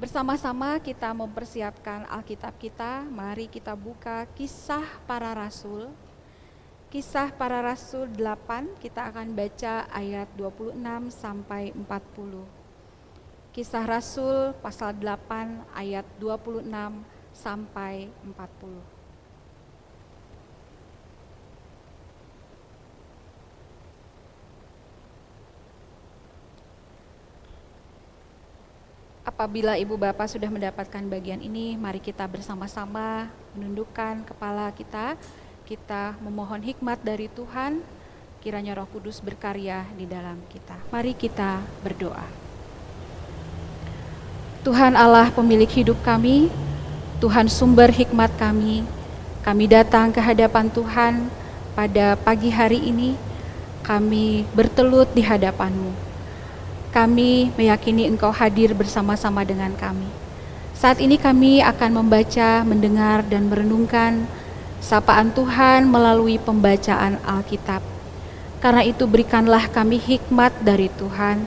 Bersama-sama kita mempersiapkan Alkitab kita, mari kita buka kisah para rasul. Kisah para rasul 8, kita akan baca ayat 26 sampai 40. Kisah Rasul pasal 8 ayat 26 sampai 40. Apabila Ibu Bapak sudah mendapatkan bagian ini, mari kita bersama-sama menundukkan kepala kita. Kita memohon hikmat dari Tuhan, kiranya Roh Kudus berkarya di dalam kita. Mari kita berdoa. Tuhan Allah pemilik hidup kami, Tuhan sumber hikmat kami, kami datang ke hadapan Tuhan pada pagi hari ini, kami bertelut di hadapan-Mu kami meyakini Engkau hadir bersama-sama dengan kami. Saat ini kami akan membaca, mendengar, dan merenungkan sapaan Tuhan melalui pembacaan Alkitab. Karena itu berikanlah kami hikmat dari Tuhan,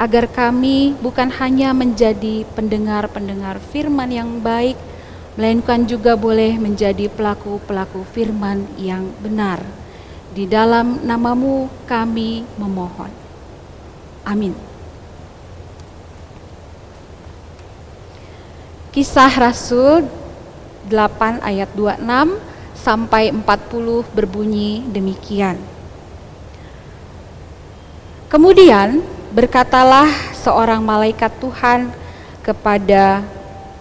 agar kami bukan hanya menjadi pendengar-pendengar firman yang baik, melainkan juga boleh menjadi pelaku-pelaku firman yang benar. Di dalam namamu kami memohon. Amin. Kisah Rasul 8 ayat 26 sampai 40 berbunyi demikian. Kemudian berkatalah seorang malaikat Tuhan kepada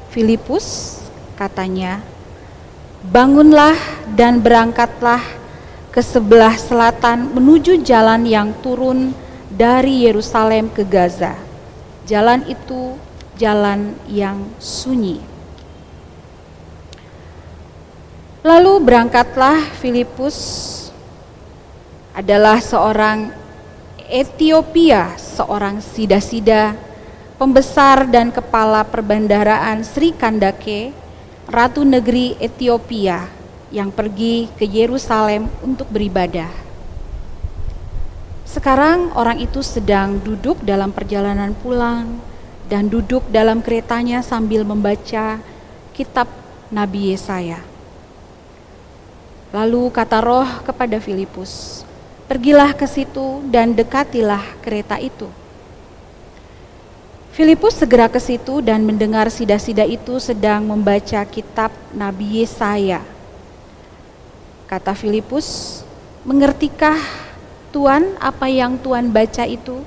Filipus, katanya, "Bangunlah dan berangkatlah ke sebelah selatan menuju jalan yang turun dari Yerusalem ke Gaza. Jalan itu jalan yang sunyi. Lalu berangkatlah Filipus adalah seorang Ethiopia, seorang sida-sida, pembesar dan kepala perbendaraan Sri Kandake, ratu negeri Ethiopia yang pergi ke Yerusalem untuk beribadah. Sekarang orang itu sedang duduk dalam perjalanan pulang dan duduk dalam keretanya sambil membaca kitab Nabi Yesaya. Lalu kata roh kepada Filipus, pergilah ke situ dan dekatilah kereta itu. Filipus segera ke situ dan mendengar sida-sida itu sedang membaca kitab Nabi Yesaya. Kata Filipus, mengertikah Tuan apa yang Tuan baca itu?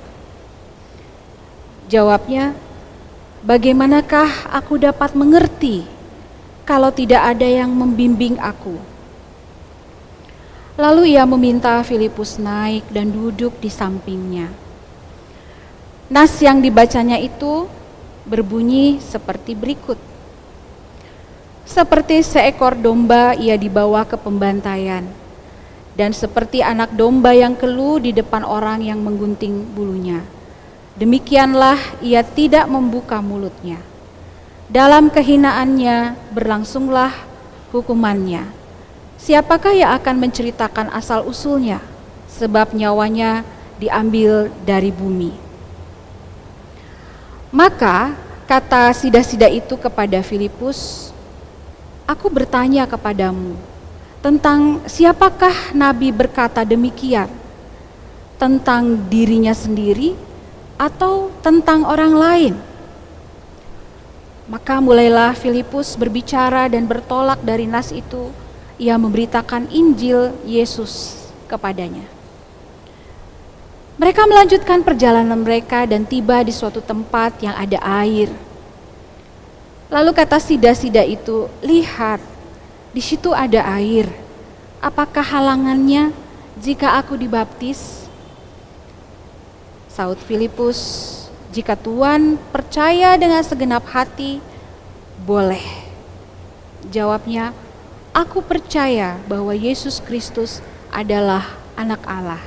Jawabnya, Bagaimanakah aku dapat mengerti kalau tidak ada yang membimbing aku? Lalu ia meminta Filipus naik dan duduk di sampingnya. Nas yang dibacanya itu berbunyi seperti berikut. Seperti seekor domba ia dibawa ke pembantaian, dan seperti anak domba yang keluh di depan orang yang menggunting bulunya Demikianlah ia tidak membuka mulutnya. Dalam kehinaannya berlangsunglah hukumannya. Siapakah yang akan menceritakan asal-usulnya? Sebab nyawanya diambil dari bumi. Maka kata sida-sida itu kepada Filipus, Aku bertanya kepadamu tentang siapakah Nabi berkata demikian? Tentang dirinya sendiri atau tentang orang lain. Maka mulailah Filipus berbicara dan bertolak dari nas itu. Ia memberitakan Injil Yesus kepadanya. Mereka melanjutkan perjalanan mereka dan tiba di suatu tempat yang ada air. Lalu kata sida-sida itu, "Lihat, di situ ada air. Apakah halangannya jika aku dibaptis?" Saud Filipus, jika Tuhan percaya dengan segenap hati, boleh. Jawabnya, aku percaya bahwa Yesus Kristus adalah anak Allah.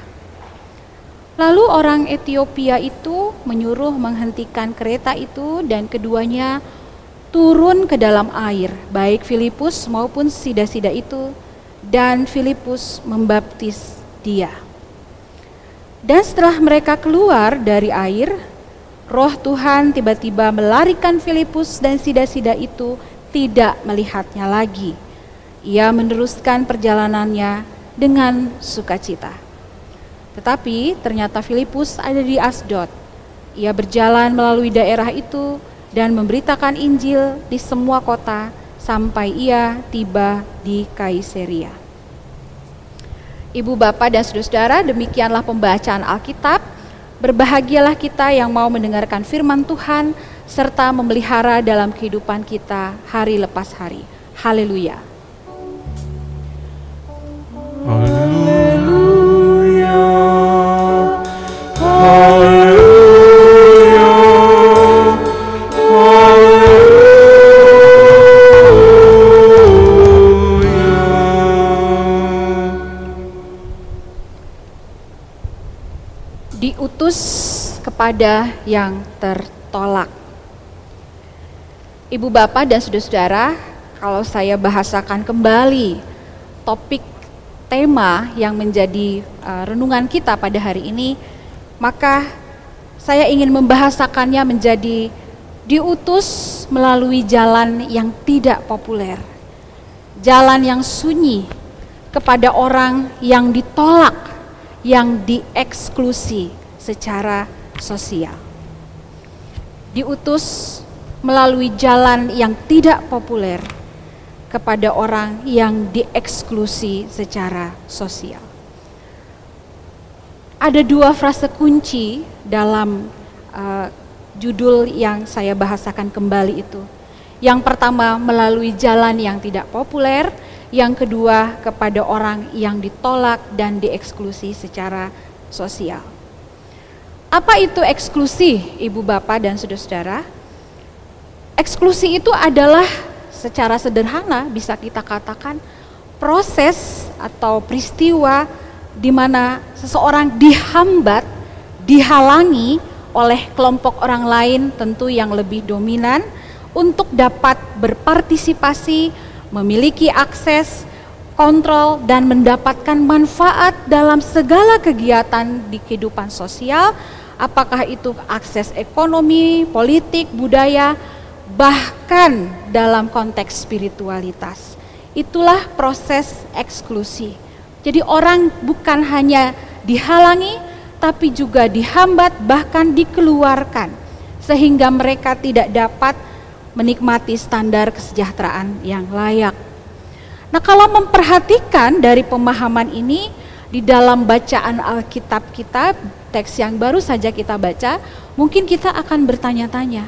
Lalu orang Ethiopia itu menyuruh menghentikan kereta itu dan keduanya turun ke dalam air, baik Filipus maupun sida-sida itu, dan Filipus membaptis dia. Dan setelah mereka keluar dari air, roh Tuhan tiba-tiba melarikan Filipus dan sida-sida itu tidak melihatnya lagi. Ia meneruskan perjalanannya dengan sukacita. Tetapi ternyata Filipus ada di Asdod. Ia berjalan melalui daerah itu dan memberitakan Injil di semua kota sampai ia tiba di Kaiseria. Ibu bapak dan saudara-saudara, demikianlah pembacaan Alkitab Berbahagialah kita yang mau mendengarkan firman Tuhan serta memelihara dalam kehidupan kita hari lepas hari. Haleluya. Haleluya. Kepada yang tertolak. Ibu bapak dan saudara-saudara, kalau saya bahasakan kembali topik tema yang menjadi uh, renungan kita pada hari ini, maka saya ingin membahasakannya menjadi diutus melalui jalan yang tidak populer. Jalan yang sunyi kepada orang yang ditolak, yang dieksklusi secara sosial. Diutus melalui jalan yang tidak populer kepada orang yang dieksklusi secara sosial. Ada dua frase kunci dalam uh, judul yang saya bahasakan kembali itu. Yang pertama melalui jalan yang tidak populer, yang kedua kepada orang yang ditolak dan dieksklusi secara sosial. Apa itu eksklusi, Ibu Bapak dan Saudara-saudara? Eksklusi itu adalah secara sederhana bisa kita katakan proses atau peristiwa di mana seseorang dihambat, dihalangi oleh kelompok orang lain tentu yang lebih dominan untuk dapat berpartisipasi, memiliki akses, kontrol dan mendapatkan manfaat dalam segala kegiatan di kehidupan sosial, apakah itu akses ekonomi, politik, budaya, bahkan dalam konteks spiritualitas. Itulah proses eksklusi. Jadi orang bukan hanya dihalangi tapi juga dihambat bahkan dikeluarkan sehingga mereka tidak dapat menikmati standar kesejahteraan yang layak. Nah, kalau memperhatikan dari pemahaman ini di dalam bacaan Alkitab kita, teks yang baru saja kita baca, mungkin kita akan bertanya-tanya,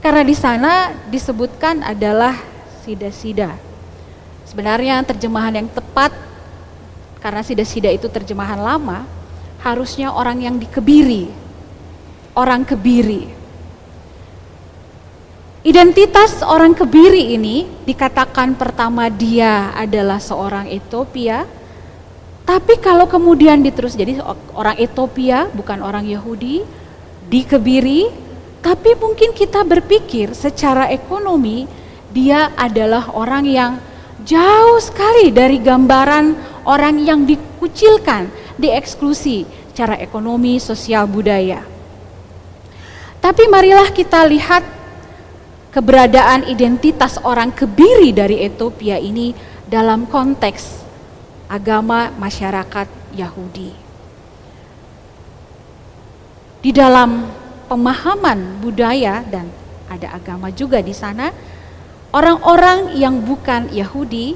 karena di sana disebutkan adalah sida-sida. Sebenarnya terjemahan yang tepat karena sida-sida itu terjemahan lama, harusnya orang yang dikebiri. Orang kebiri. Identitas orang kebiri ini dikatakan pertama dia adalah seorang Ethiopia, tapi kalau kemudian diterus jadi orang Ethiopia bukan orang Yahudi, dikebiri, tapi mungkin kita berpikir secara ekonomi dia adalah orang yang jauh sekali dari gambaran orang yang dikucilkan, dieksklusi secara ekonomi, sosial, budaya. Tapi marilah kita lihat keberadaan identitas orang kebiri dari Ethiopia ini dalam konteks agama masyarakat Yahudi. Di dalam pemahaman budaya dan ada agama juga di sana, orang-orang yang bukan Yahudi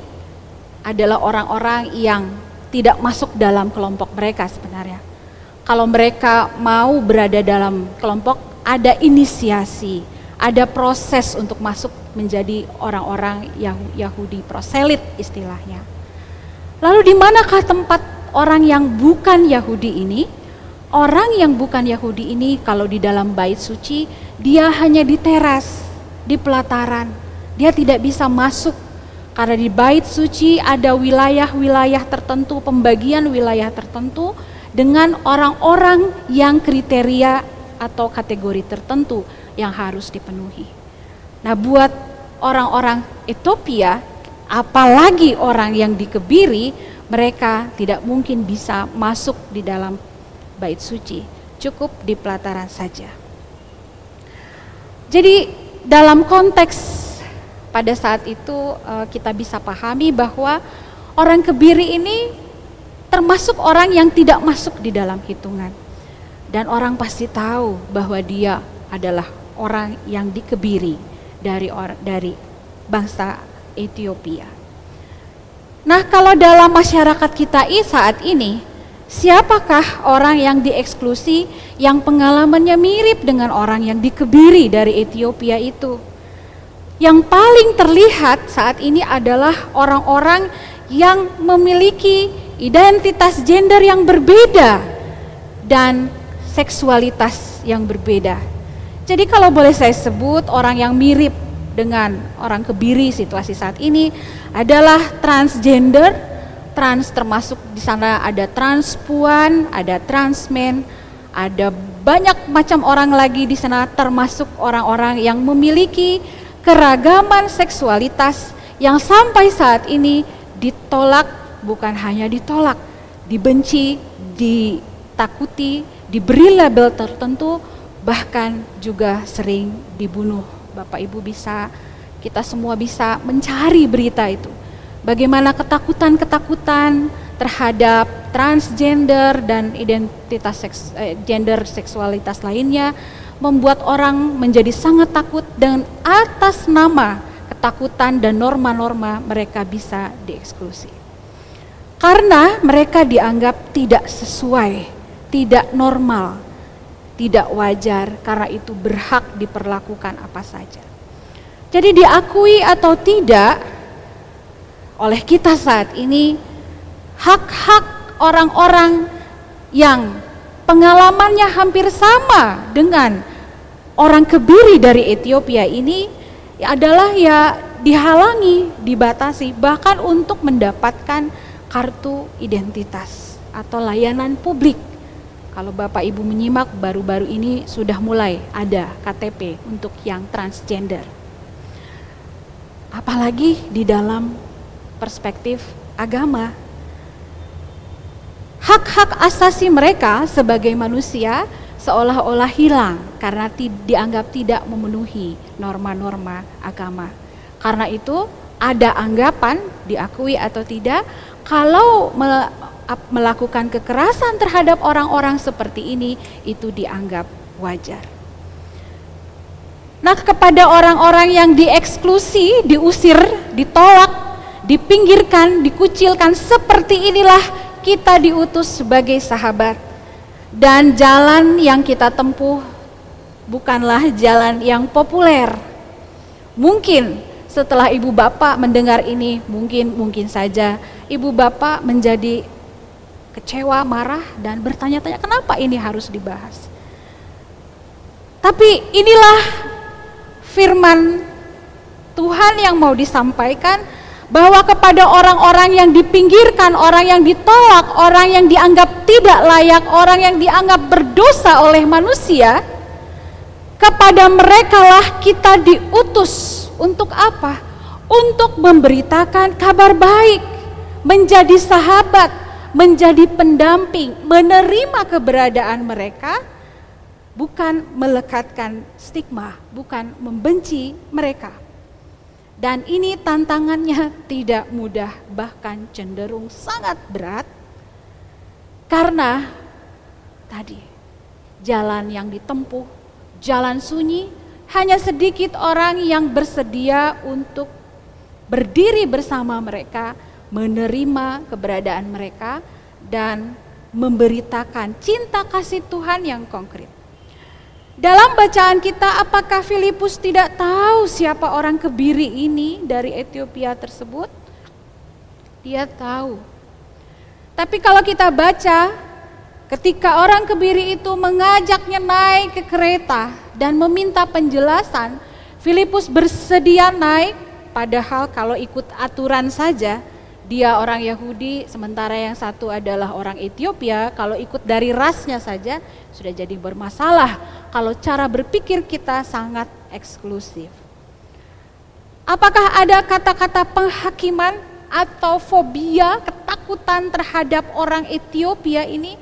adalah orang-orang yang tidak masuk dalam kelompok mereka sebenarnya. Kalau mereka mau berada dalam kelompok, ada inisiasi, ada proses untuk masuk menjadi orang-orang Yahudi proselit istilahnya. Lalu di manakah tempat orang yang bukan Yahudi ini? Orang yang bukan Yahudi ini kalau di dalam bait suci dia hanya di teras, di pelataran. Dia tidak bisa masuk karena di bait suci ada wilayah-wilayah tertentu, pembagian wilayah tertentu dengan orang-orang yang kriteria atau kategori tertentu yang harus dipenuhi. Nah, buat orang-orang Ethiopia, apalagi orang yang dikebiri, mereka tidak mungkin bisa masuk di dalam bait suci, cukup di pelataran saja. Jadi dalam konteks pada saat itu uh, kita bisa pahami bahwa orang kebiri ini termasuk orang yang tidak masuk di dalam hitungan. Dan orang pasti tahu bahwa dia adalah orang yang dikebiri dari dari bangsa Ethiopia. Nah, kalau dalam masyarakat kita saat ini, siapakah orang yang dieksklusi yang pengalamannya mirip dengan orang yang dikebiri dari Ethiopia itu? Yang paling terlihat saat ini adalah orang-orang yang memiliki identitas gender yang berbeda dan seksualitas yang berbeda. Jadi kalau boleh saya sebut orang yang mirip dengan orang kebiri situasi saat ini adalah transgender, trans termasuk di sana ada transpuan, ada transmen, ada banyak macam orang lagi di sana termasuk orang-orang yang memiliki keragaman seksualitas yang sampai saat ini ditolak bukan hanya ditolak, dibenci, ditakuti, diberi label tertentu, bahkan juga sering dibunuh. Bapak Ibu bisa, kita semua bisa mencari berita itu. Bagaimana ketakutan-ketakutan terhadap transgender dan identitas seks, eh, gender seksualitas lainnya membuat orang menjadi sangat takut dan atas nama ketakutan dan norma-norma mereka bisa dieksklusi. Karena mereka dianggap tidak sesuai tidak normal, tidak wajar karena itu berhak diperlakukan apa saja. Jadi diakui atau tidak oleh kita saat ini hak-hak orang-orang yang pengalamannya hampir sama dengan orang kebiri dari Ethiopia ini adalah ya dihalangi, dibatasi bahkan untuk mendapatkan kartu identitas atau layanan publik kalau Bapak Ibu menyimak baru-baru ini sudah mulai ada KTP untuk yang transgender. Apalagi di dalam perspektif agama. Hak-hak asasi mereka sebagai manusia seolah-olah hilang karena dianggap tidak memenuhi norma-norma agama. Karena itu ada anggapan diakui atau tidak kalau melakukan kekerasan terhadap orang-orang seperti ini itu dianggap wajar. Nah, kepada orang-orang yang dieksklusi, diusir, ditolak, dipinggirkan, dikucilkan, seperti inilah kita diutus sebagai sahabat. Dan jalan yang kita tempuh bukanlah jalan yang populer. Mungkin setelah ibu bapak mendengar ini, mungkin mungkin saja ibu bapak menjadi kecewa, marah, dan bertanya-tanya kenapa ini harus dibahas. Tapi inilah firman Tuhan yang mau disampaikan bahwa kepada orang-orang yang dipinggirkan, orang yang ditolak, orang yang dianggap tidak layak, orang yang dianggap berdosa oleh manusia, kepada merekalah kita diutus untuk apa? Untuk memberitakan kabar baik, menjadi sahabat, menjadi pendamping, menerima keberadaan mereka, bukan melekatkan stigma, bukan membenci mereka. Dan ini tantangannya tidak mudah, bahkan cenderung sangat berat, karena tadi jalan yang ditempuh, jalan sunyi, hanya sedikit orang yang bersedia untuk berdiri bersama mereka menerima keberadaan mereka dan memberitakan cinta kasih Tuhan yang konkret. Dalam bacaan kita, apakah Filipus tidak tahu siapa orang kebiri ini dari Ethiopia tersebut? Dia tahu. Tapi kalau kita baca, ketika orang kebiri itu mengajaknya naik ke kereta dan meminta penjelasan, Filipus bersedia naik, padahal kalau ikut aturan saja, dia orang Yahudi, sementara yang satu adalah orang Ethiopia, kalau ikut dari rasnya saja sudah jadi bermasalah. Kalau cara berpikir kita sangat eksklusif. Apakah ada kata-kata penghakiman atau fobia, ketakutan terhadap orang Ethiopia ini?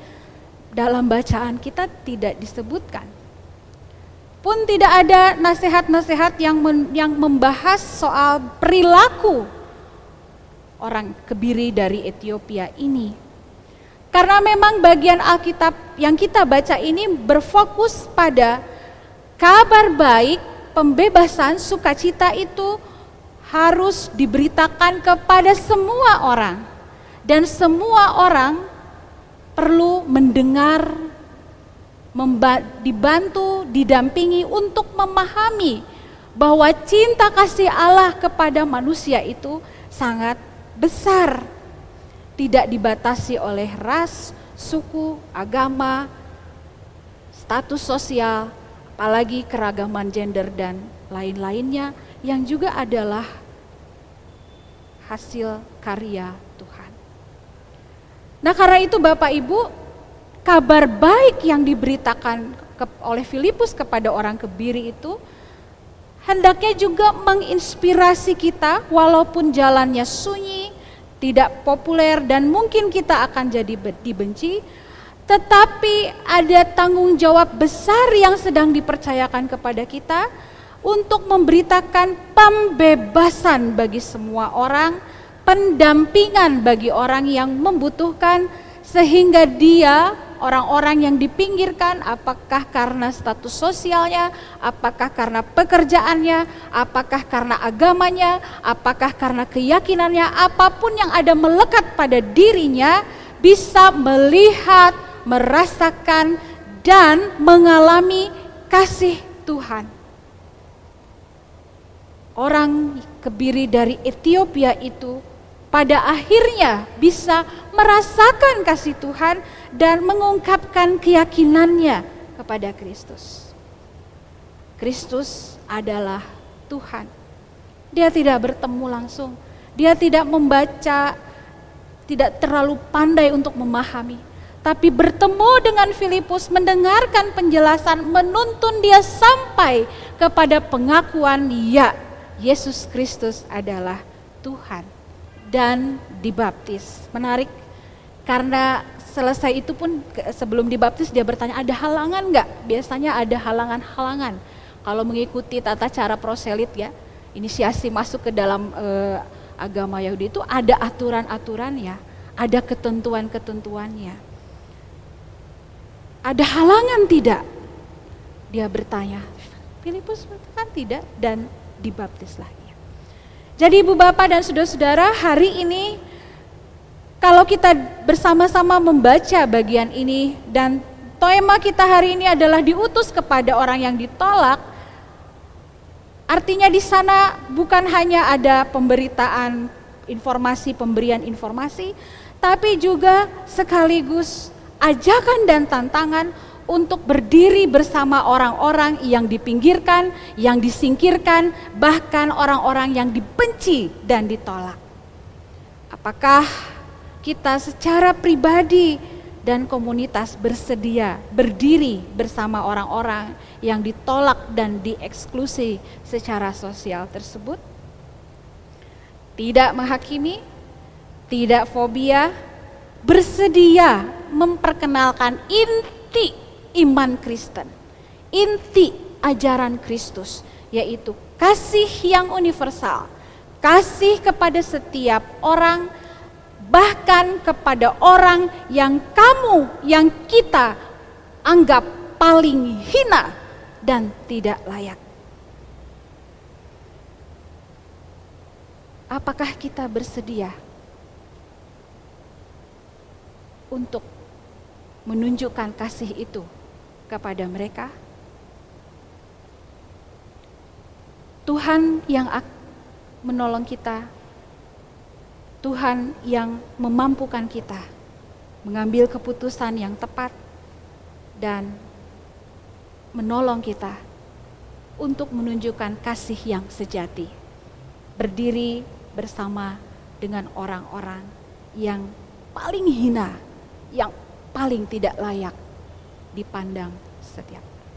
Dalam bacaan kita tidak disebutkan. pun tidak ada nasihat-nasihat yang men, yang membahas soal perilaku orang kebiri dari Ethiopia ini. Karena memang bagian Alkitab yang kita baca ini berfokus pada kabar baik, pembebasan, sukacita itu harus diberitakan kepada semua orang. Dan semua orang perlu mendengar dibantu, didampingi untuk memahami bahwa cinta kasih Allah kepada manusia itu sangat besar. Tidak dibatasi oleh ras, suku, agama, status sosial, apalagi keragaman gender dan lain-lainnya yang juga adalah hasil karya. Nah, karena itu Bapak Ibu, kabar baik yang diberitakan oleh Filipus kepada orang kebiri itu hendaknya juga menginspirasi kita walaupun jalannya sunyi, tidak populer dan mungkin kita akan jadi dibenci, tetapi ada tanggung jawab besar yang sedang dipercayakan kepada kita untuk memberitakan pembebasan bagi semua orang, pendampingan bagi orang yang membutuhkan sehingga dia orang-orang yang dipinggirkan apakah karena status sosialnya, apakah karena pekerjaannya, apakah karena agamanya, apakah karena keyakinannya, apa pun yang ada melekat pada dirinya bisa melihat, merasakan dan mengalami kasih Tuhan. Orang kebiri dari Ethiopia itu pada akhirnya bisa merasakan kasih Tuhan dan mengungkapkan keyakinannya kepada Kristus. Kristus adalah Tuhan. Dia tidak bertemu langsung, dia tidak membaca, tidak terlalu pandai untuk memahami, tapi bertemu dengan Filipus, mendengarkan penjelasan, menuntun dia sampai kepada pengakuan, "Ya, Yesus Kristus adalah Tuhan." Dan dibaptis. Menarik karena selesai itu pun sebelum dibaptis dia bertanya ada halangan nggak? Biasanya ada halangan-halangan kalau mengikuti tata cara proselit ya, inisiasi masuk ke dalam eh, agama Yahudi itu ada aturan-aturan ya, ada ketentuan-ketentuannya. Ada halangan tidak? Dia bertanya. Filipus kan tidak dan dibaptislah. Jadi Ibu Bapak dan Saudara-saudara, hari ini kalau kita bersama-sama membaca bagian ini dan tema kita hari ini adalah diutus kepada orang yang ditolak, artinya di sana bukan hanya ada pemberitaan informasi, pemberian informasi, tapi juga sekaligus ajakan dan tantangan untuk berdiri bersama orang-orang yang dipinggirkan, yang disingkirkan, bahkan orang-orang yang dibenci dan ditolak. Apakah kita secara pribadi dan komunitas bersedia berdiri bersama orang-orang yang ditolak dan dieksklusi secara sosial tersebut? Tidak menghakimi, tidak fobia, bersedia memperkenalkan inti iman Kristen. Inti ajaran Kristus yaitu kasih yang universal, kasih kepada setiap orang, bahkan kepada orang yang kamu, yang kita anggap paling hina dan tidak layak. Apakah kita bersedia untuk menunjukkan kasih itu kepada mereka. Tuhan yang menolong kita, Tuhan yang memampukan kita mengambil keputusan yang tepat dan menolong kita untuk menunjukkan kasih yang sejati. Berdiri bersama dengan orang-orang yang paling hina, yang paling tidak layak dipandang setiap